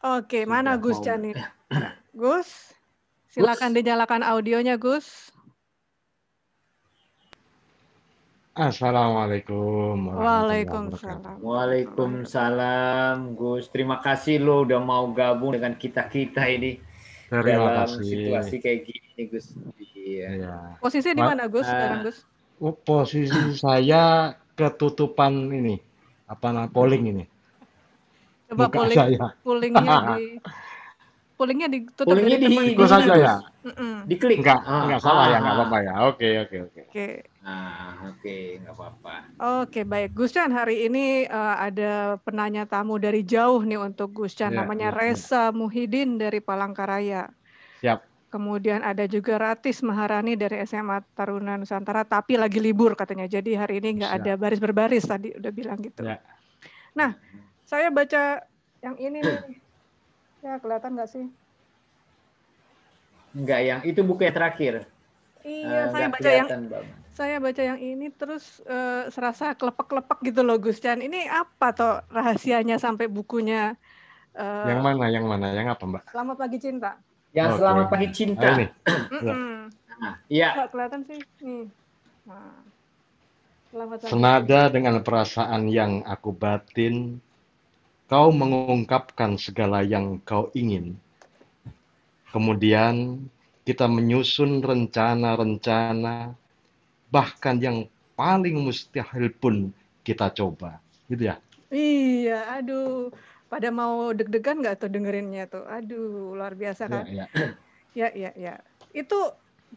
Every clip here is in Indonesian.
Oke, mana Sudah Gus mau Chan ini? Gus, silakan dinyalakan audionya, Gus. Assalamualaikum. Waalaikumsalam. Waalaikumsalam, Gus. Terima kasih lo udah mau gabung dengan kita-kita ini Terima dalam kasih. situasi kayak gini, Gus. Iya. Iya. Posisi di Ma- mana, Gus? Ah. Sekarang, Gus? Oh, posisi saya ketutupan ini, apa namanya polling ini. Coba Muka polling, saya. pollingnya di pollingnya ditutup Pollingnya dari di- teman. di- Ikut saja ya. Mm-mm. Diklik. Enggak, Ah, enggak salah ya, ah, enggak ah. apa-apa ya. Oke, oke, oke. Oke. Ah, oke, nggak apa-apa. Oke, baik. Gus Chan, hari ini eh, ada penanya tamu dari jauh nih untuk Gus Chan. Iya, Namanya iya, Reza Muhyiddin dari Palangkaraya. Siap. Kemudian ada juga Ratis Maharani dari SMA Taruna Nusantara, tapi lagi libur katanya. Jadi hari ini nggak ada baris berbaris tadi udah bilang gitu. Ya. Nah, saya baca yang ini nih. Ya, kelihatan nggak sih? Enggak, yang itu buku yang terakhir. Iya, Eh, saya baca yang Bang. saya baca yang ini terus eh, serasa kelepek-kelepek gitu loh Gus Chan. Ini apa toh rahasianya sampai bukunya eh, Yang mana? Yang mana? Yang apa, Mbak? Selamat Pagi Cinta? Yang Oke. selamat pagi cinta. Ini. Nah, Iya. Nggak kelihatan sih. Nih. Nah. Selamat Pagi Senada dengan perasaan yang aku batin, kau mengungkapkan segala yang kau ingin. Kemudian kita menyusun rencana-rencana, bahkan yang paling mustahil pun kita coba. Gitu ya? Iya, aduh. Pada mau deg-degan nggak tuh dengerinnya tuh? Aduh, luar biasa Ya, kan? ya. Ya, ya, ya. Itu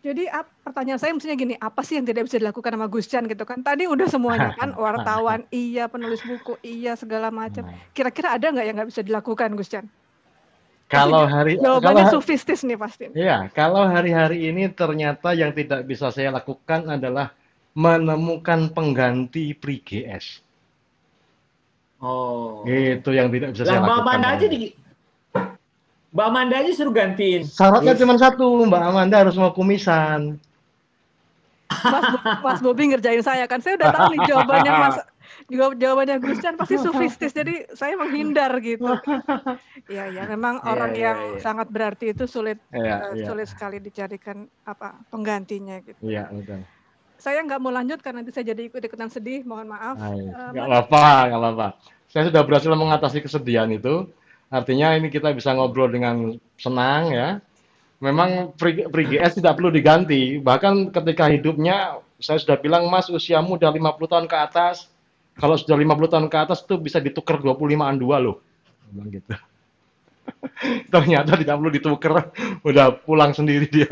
jadi ap- pertanyaan saya mestinya gini, apa sih yang tidak bisa dilakukan sama Gus Chan gitu kan? Tadi udah semuanya kan, wartawan, iya, penulis buku, iya, segala macam. Nah, Kira-kira ada nggak yang nggak bisa dilakukan Gus Chan? Kalau hari Jawabannya kalau, sufistis nih pasti. ya, kalau hari-hari ini ternyata yang tidak bisa saya lakukan adalah menemukan pengganti Pri GS. Oh. Itu yang tidak bisa Lah saya lakukan. Amanda aja di Mbak Amanda aja suruh gantiin. Syaratnya Yes. cuma satu, Mbak Amanda harus mau kumisan. Mas, Mas Bobi ngerjain saya kan. Saya udah tahu nih jawabannya Mas jawab jawabannya Gus Chan pasti sufistis. Jadi saya menghindar gitu. Iya, ya, memang Iya, orang iya, yang iya. sangat berarti itu sulit Iya, eh, iya. sulit sekali dicarikan apa penggantinya gitu. Iya, betul. Saya nggak mau lanjut karena nanti saya jadi ikut-ikutan sedih. Mohon maaf. Hai. Eh, Nggak Mas- apa-apa, nggak apa-apa. Saya sudah berhasil mengatasi kesedihan itu. Artinya ini kita bisa ngobrol dengan senang ya. Memang Pri Pri GS tidak perlu diganti. Bahkan ketika hidupnya, saya sudah bilang, Mas, usiamu udah 50 tahun ke atas. Kalau sudah 50 tahun ke atas itu bisa ditukar 25-an dua loh. Bilang gitu. Ternyata tidak perlu ditukar, udah pulang sendiri dia.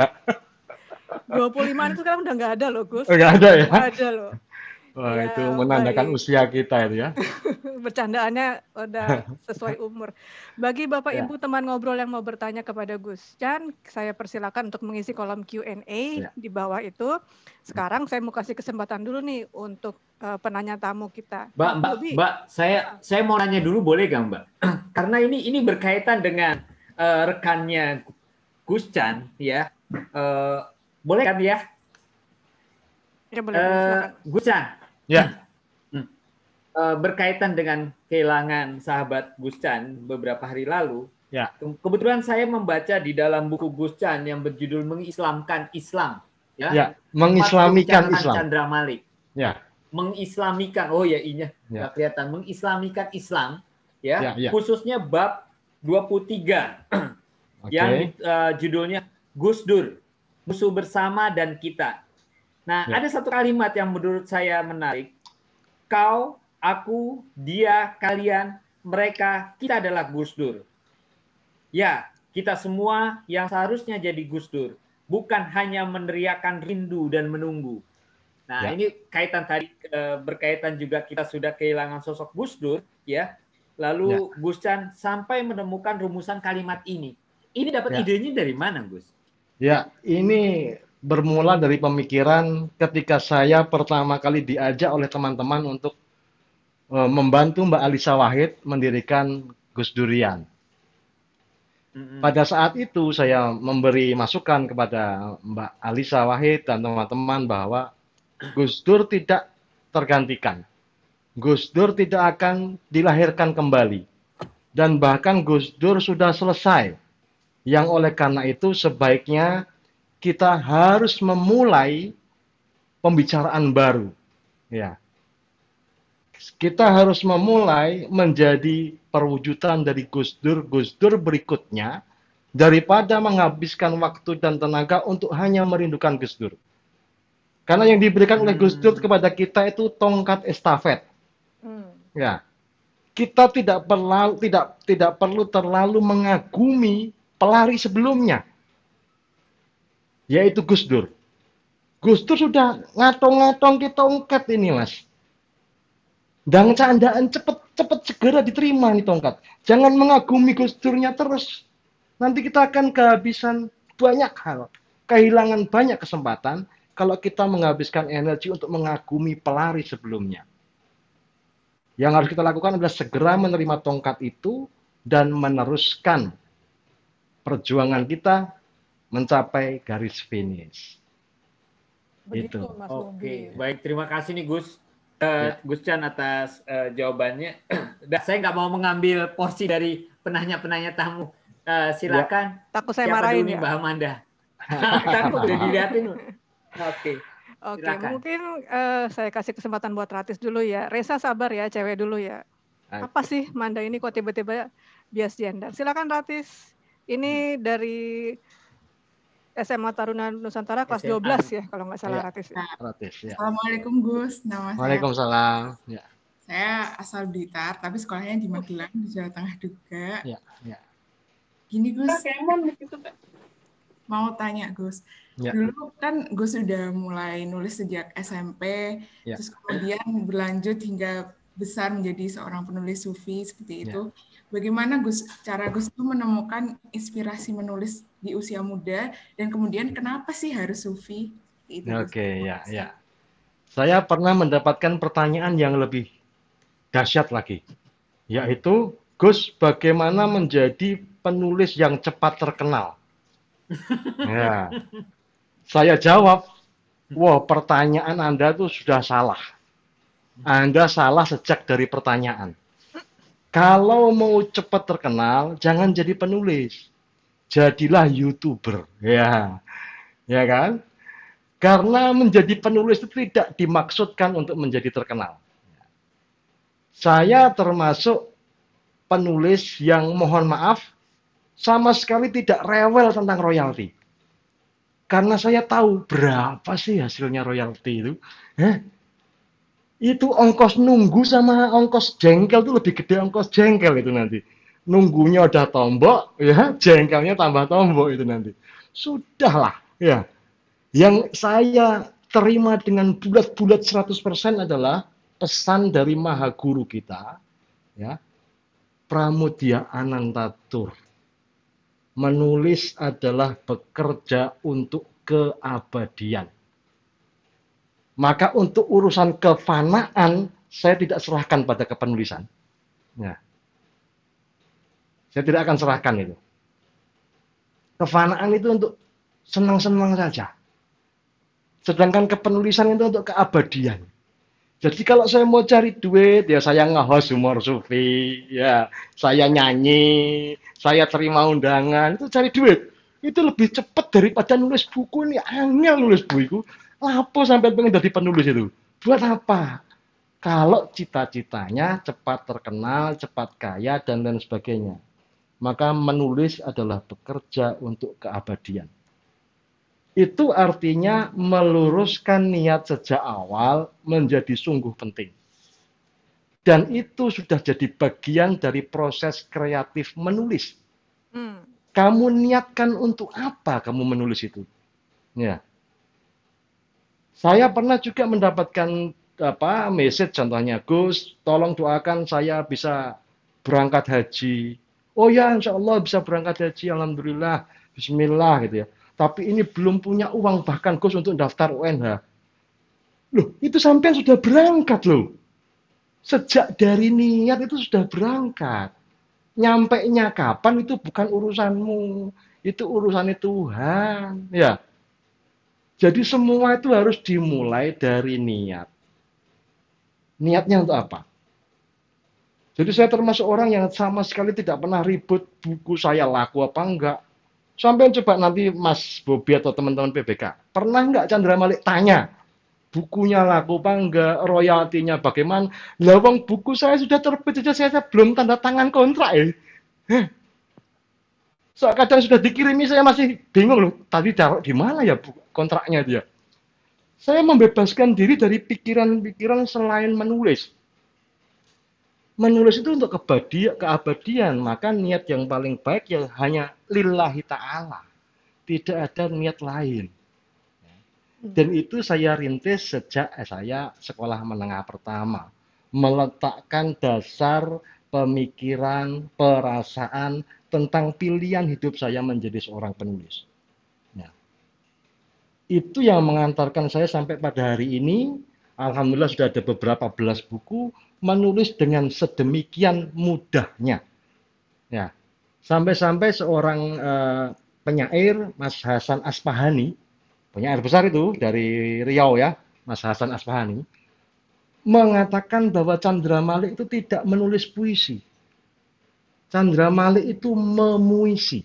25 itu sekarang udah nggak ada loh Gus. Enggak ada ya? Nggak ada loh. Wah, Ya, itu menandakan baik. usia kita itu ya. Bercandaannya udah sesuai umur. Bagi Bapak Ya. Ibu teman ngobrol yang mau bertanya kepada Gus Chan, saya persilakan untuk mengisi kolom Q&A Ya. di bawah itu. Sekarang saya mau kasih kesempatan dulu nih untuk eh, penanya tamu kita. Mbak, Mbak. Mbak, saya saya mau nanya dulu boleh gak Mbak? Karena ini ini berkaitan dengan eh, rekannya Gus Chan ya. Eh, boleh kan ya? Ya, boleh, Eh, silakan. Gus Chan. Ya. Eh, berkaitan dengan kehilangan sahabat Gus Chan beberapa hari lalu. Ya. Ke- Kebetulan saya membaca di dalam buku Gus Chan yang berjudul Mengislamkan Islam. Ya. Ya, mengislamikan Islam. Chandra Malik. Ya. Mengislamikan. Oh ya inya Ya. kelihatan. Mengislamikan Islam ya. Ya, ya. Khususnya bab 23 Oke. yang eh, judulnya Gus Dur, musuh bersama dan kita. Nah, Ya. ada satu kalimat yang menurut saya menarik. Kau, aku, dia, kalian, mereka, kita adalah Gus Dur. Ya, kita semua yang seharusnya jadi Gus Dur, bukan hanya meneriakan rindu dan menunggu. Nah, Ya. ini kaitan tadi berkaitan juga kita sudah kehilangan sosok Gus Dur, ya. Lalu Gus Chan sampai menemukan rumusan kalimat ini. Ini dapat Ya. idenya dari mana, Gus? Ya, ini bermula dari pemikiran ketika saya pertama kali diajak oleh teman-teman untuk membantu Mbak Alisa Wahid mendirikan Gus Durian. Pada saat itu saya memberi masukan kepada Mbak Alisa Wahid dan teman-teman bahwa Gus Dur tidak tergantikan. Gus Dur tidak akan dilahirkan kembali. dan bahkan Gus Dur sudah selesai. Yang oleh karena itu sebaiknya kita harus memulai pembicaraan baru. Ya. Kita harus memulai menjadi perwujudan dari Gus Dur, Gus Dur berikutnya daripada menghabiskan waktu dan tenaga untuk hanya merindukan Gus Dur. Karena yang diberikan oleh Gus Dur kepada kita itu tongkat estafet. Hmm. Ya. Kita tidak perlu tidak tidak perlu terlalu mengagumi pelari sebelumnya. Yaitu Gus Dur. Gus Dur sudah ngatong-ngatong kita tongkat ini, Mas. Dan candaan cepet-cepet segera diterima nih tongkat. Jangan mengagumi Gus Durnya terus. Nanti kita akan kehabisan banyak hal. Kehilangan banyak kesempatan kalau kita menghabiskan energi untuk mengagumi pelari sebelumnya. Yang harus kita lakukan adalah segera menerima tongkat itu dan meneruskan perjuangan kita mencapai garis finish. Begitu, itu. Mas Oke, baik terima kasih nih Gus. Uh, ya. Gus Chan atas uh, jawabannya. Dan saya nggak mau mengambil porsi dari penanya-penanya tamu. Uh, silakan. Ya. Takut saya marahin ya. Mbak Amanda. Takut udah dilihatin. Oke. Oke, mungkin uh, saya kasih kesempatan buat Ratis dulu ya. Resa sabar ya, cewek dulu ya. Apa sih Manda ini kok tiba-tiba bias gender? Silakan Ratis. Ini hmm. dari SMA Taruna Nusantara kelas SMA. 12 ya kalau nggak salah ya. Ratis. Ya. Ratis ya. Assalamualaikum Gus, nama Waalaikumsalam. Ya. Saya asal Blitar tapi sekolahnya di Magelang di Jawa Tengah juga. Ya, ya. Gini Gus. Mau tanya Gus. Ya. Dulu kan Gus sudah mulai nulis sejak SMP, ya. terus kemudian berlanjut hingga besar menjadi seorang penulis sufi seperti ya. Bagaimana Gus cara Gus itu menemukan inspirasi menulis di usia muda dan kemudian kenapa sih harus sufi? Oke, okay, ya, ya. Saya pernah mendapatkan pertanyaan yang lebih dahsyat lagi, yaitu Gus bagaimana menjadi penulis yang cepat terkenal? ya. Saya jawab, wah pertanyaan Anda itu sudah salah. Anda salah sejak dari pertanyaan. Kalau mau cepat terkenal, jangan jadi penulis. Jadilah YouTuber. Ya. Ya kan? Karena menjadi penulis itu tidak dimaksudkan untuk menjadi terkenal. Saya termasuk penulis yang mohon maaf sama sekali tidak rewel tentang royalti. Karena saya tahu berapa sih hasilnya royalti itu. Hah? Itu ongkos nunggu sama ongkos jengkel itu lebih gede ongkos jengkel itu nanti. Nunggunya udah tombok, ya jengkelnya tambah tombok itu nanti. Sudahlah, ya. Yang saya terima dengan bulat-bulat 100% adalah pesan dari Maha Guru kita, ya. Pramudia Anantatur. Menulis adalah bekerja untuk keabadian maka untuk urusan kefanaan saya tidak serahkan pada kepenulisan. Ya. Saya tidak akan serahkan itu. Kefanaan itu untuk senang-senang saja. Sedangkan kepenulisan itu untuk keabadian. Jadi kalau saya mau cari duit, ya saya nge-host humor sufi, ya saya nyanyi, saya terima undangan, itu cari duit. Itu lebih cepat daripada nulis buku ini. Angel nulis buku. Lapo sampai pengen jadi penulis itu? Buat apa? Kalau cita-citanya cepat terkenal, cepat kaya, dan lain sebagainya. Maka menulis adalah bekerja untuk keabadian. Itu artinya meluruskan niat sejak awal menjadi sungguh penting. Dan itu sudah jadi bagian dari proses kreatif menulis. Hmm. Kamu niatkan untuk apa kamu menulis itu? Ya. Saya pernah juga mendapatkan apa message contohnya Gus, tolong doakan saya bisa berangkat haji. Oh ya, insya Allah bisa berangkat haji, alhamdulillah, Bismillah gitu ya. Tapi ini belum punya uang bahkan Gus untuk daftar UNH. Loh, itu sampai sudah berangkat loh. Sejak dari niat itu sudah berangkat. Nyampe nya kapan itu bukan urusanmu. Itu urusannya Tuhan. Ya, jadi semua itu harus dimulai dari niat. Niatnya untuk apa? Jadi saya termasuk orang yang sama sekali tidak pernah ribut buku saya laku apa enggak. Sampai coba nanti Mas Bobi atau teman-teman PBK, pernah enggak Chandra Malik tanya bukunya laku apa enggak, royaltinya bagaimana? Lawang buku saya sudah terbit saja saya, belum tanda tangan kontrak ya. Eh. So, kadang sudah dikirimi saya masih bingung loh, tadi taruh di mana ya kontraknya dia. Saya membebaskan diri dari pikiran-pikiran selain menulis. Menulis itu untuk keabadian, keabadian, maka niat yang paling baik ya hanya lillahi ta'ala. Tidak ada niat lain. Dan itu saya rintis sejak saya sekolah menengah pertama. Meletakkan dasar pemikiran, perasaan tentang pilihan hidup saya menjadi seorang penulis. Itu yang mengantarkan saya sampai pada hari ini alhamdulillah sudah ada beberapa belas buku menulis dengan sedemikian mudahnya. Ya. Sampai-sampai seorang uh, penyair Mas Hasan Aspahani penyair besar itu dari Riau ya Mas Hasan Aspahani mengatakan bahwa Chandra Malik itu tidak menulis puisi Chandra Malik itu memuisi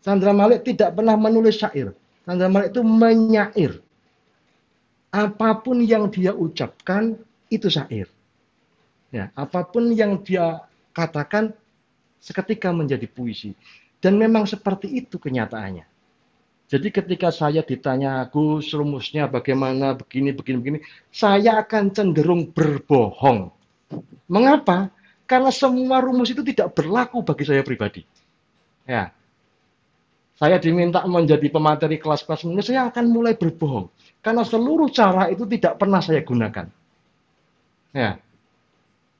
Chandra Malik tidak pernah menulis syair Tanda Malik itu menyair. Apa pun yang dia ucapkan itu syair. Ya, apa pun yang dia katakan seketika menjadi puisi. Dan memang seperti itu kenyataannya. Jadi ketika saya ditanya Gus rumusnya bagaimana begini begini begini, saya akan cenderung berbohong. Mengapa? Karena semua rumus itu tidak berlaku bagi saya pribadi. Ya, saya diminta menjadi pemateri kelas-kelas ini, saya akan mulai berbohong. Karena seluruh cara itu tidak pernah saya gunakan. Ya.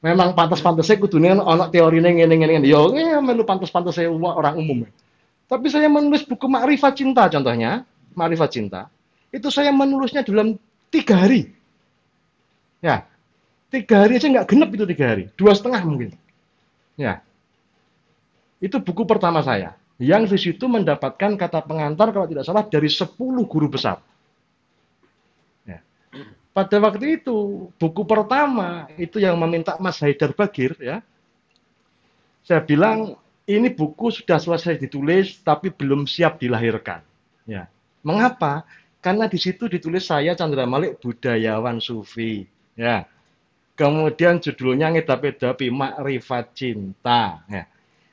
Memang pantas-pantas saya kudunya anak teori ini ini Yo, ya melu pantas-pantas saya orang umum. Tapi saya menulis buku Makrifat Cinta contohnya, Makrifat Cinta. Itu saya menulisnya dalam tiga hari. Ya, tiga hari aja nggak genep itu tiga hari, dua setengah mungkin. Ya, itu buku pertama saya yang di situ mendapatkan kata pengantar kalau tidak salah dari 10 guru besar. Ya. Pada waktu itu buku pertama itu yang meminta Mas Haidar Bagir ya. Saya bilang ini buku sudah selesai ditulis tapi belum siap dilahirkan. Ya. Mengapa? Karena di situ ditulis saya Chandra Malik budayawan sufi. Ya. Kemudian judulnya ngedapi-dapi makrifat cinta. Ya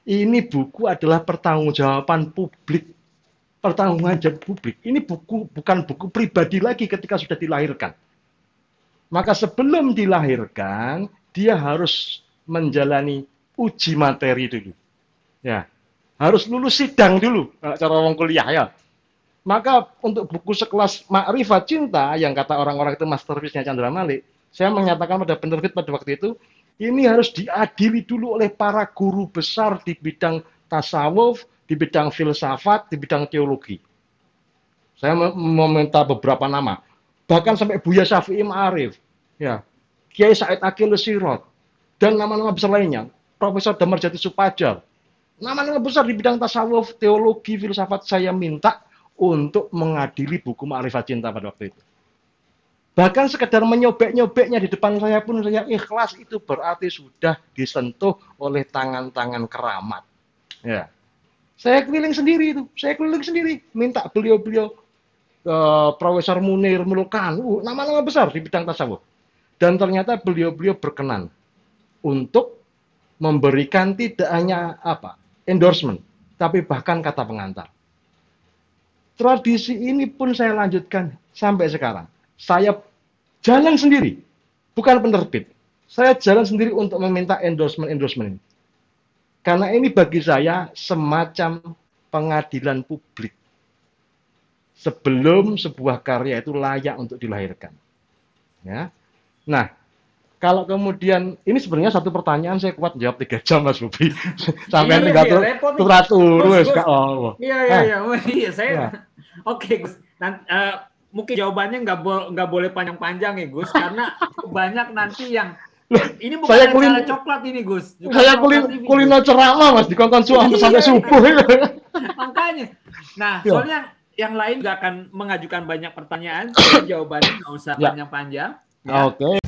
ini buku adalah pertanggungjawaban publik. Pertanggungjawaban publik. Ini buku bukan buku pribadi lagi ketika sudah dilahirkan. Maka sebelum dilahirkan, dia harus menjalani uji materi dulu. Ya, harus lulus sidang dulu cara orang kuliah ya. Maka untuk buku sekelas Makrifat Cinta yang kata orang-orang itu masterpiece-nya Chandra Malik, saya menyatakan pada penerbit pada waktu itu, ini harus diadili dulu oleh para guru besar di bidang tasawuf, di bidang filsafat, di bidang teologi. Saya meminta beberapa nama. Bahkan sampai Buya Syafi'i Ma'arif, ya, Kiai Said Akil Sirot, dan nama-nama besar lainnya. Profesor Damar Jati Supajar. Nama-nama besar di bidang tasawuf, teologi, filsafat saya minta untuk mengadili buku Ma'rifat Cinta pada waktu itu. Bahkan sekedar menyobek-nyobeknya di depan saya pun saya ikhlas itu berarti sudah disentuh oleh tangan-tangan keramat. Ya. Saya keliling sendiri itu, saya keliling sendiri, minta beliau-beliau uh, Profesor Munir Melukan, uh, nama-nama besar di bidang tasawuf. Dan ternyata beliau-beliau berkenan untuk memberikan tidak hanya apa endorsement, tapi bahkan kata pengantar. Tradisi ini pun saya lanjutkan sampai sekarang saya jalan sendiri, bukan penerbit. Saya jalan sendiri untuk meminta endorsement-endorsement ini. Karena ini bagi saya semacam pengadilan publik. Sebelum sebuah karya itu layak untuk dilahirkan. Ya. Nah, kalau kemudian ini sebenarnya satu pertanyaan saya kuat jawab tiga jam Mas Bobi. Sampai tinggal tur turatur wes Iya iya iya. Iya saya. Ya. Oke Gus. Nanti, uh, mungkin jawabannya nggak bo nggak boleh panjang-panjang ya Gus karena banyak nanti yang ini bukan saya kulin, coklat ini Gus. Juga saya kulin kulino ceramah Mas di konten suami sampai subuh. Makanya. Nah, ya. soalnya yang lain nggak akan mengajukan banyak pertanyaan, jawabannya nggak usah ya. panjang-panjang. Ya. Oke. Okay.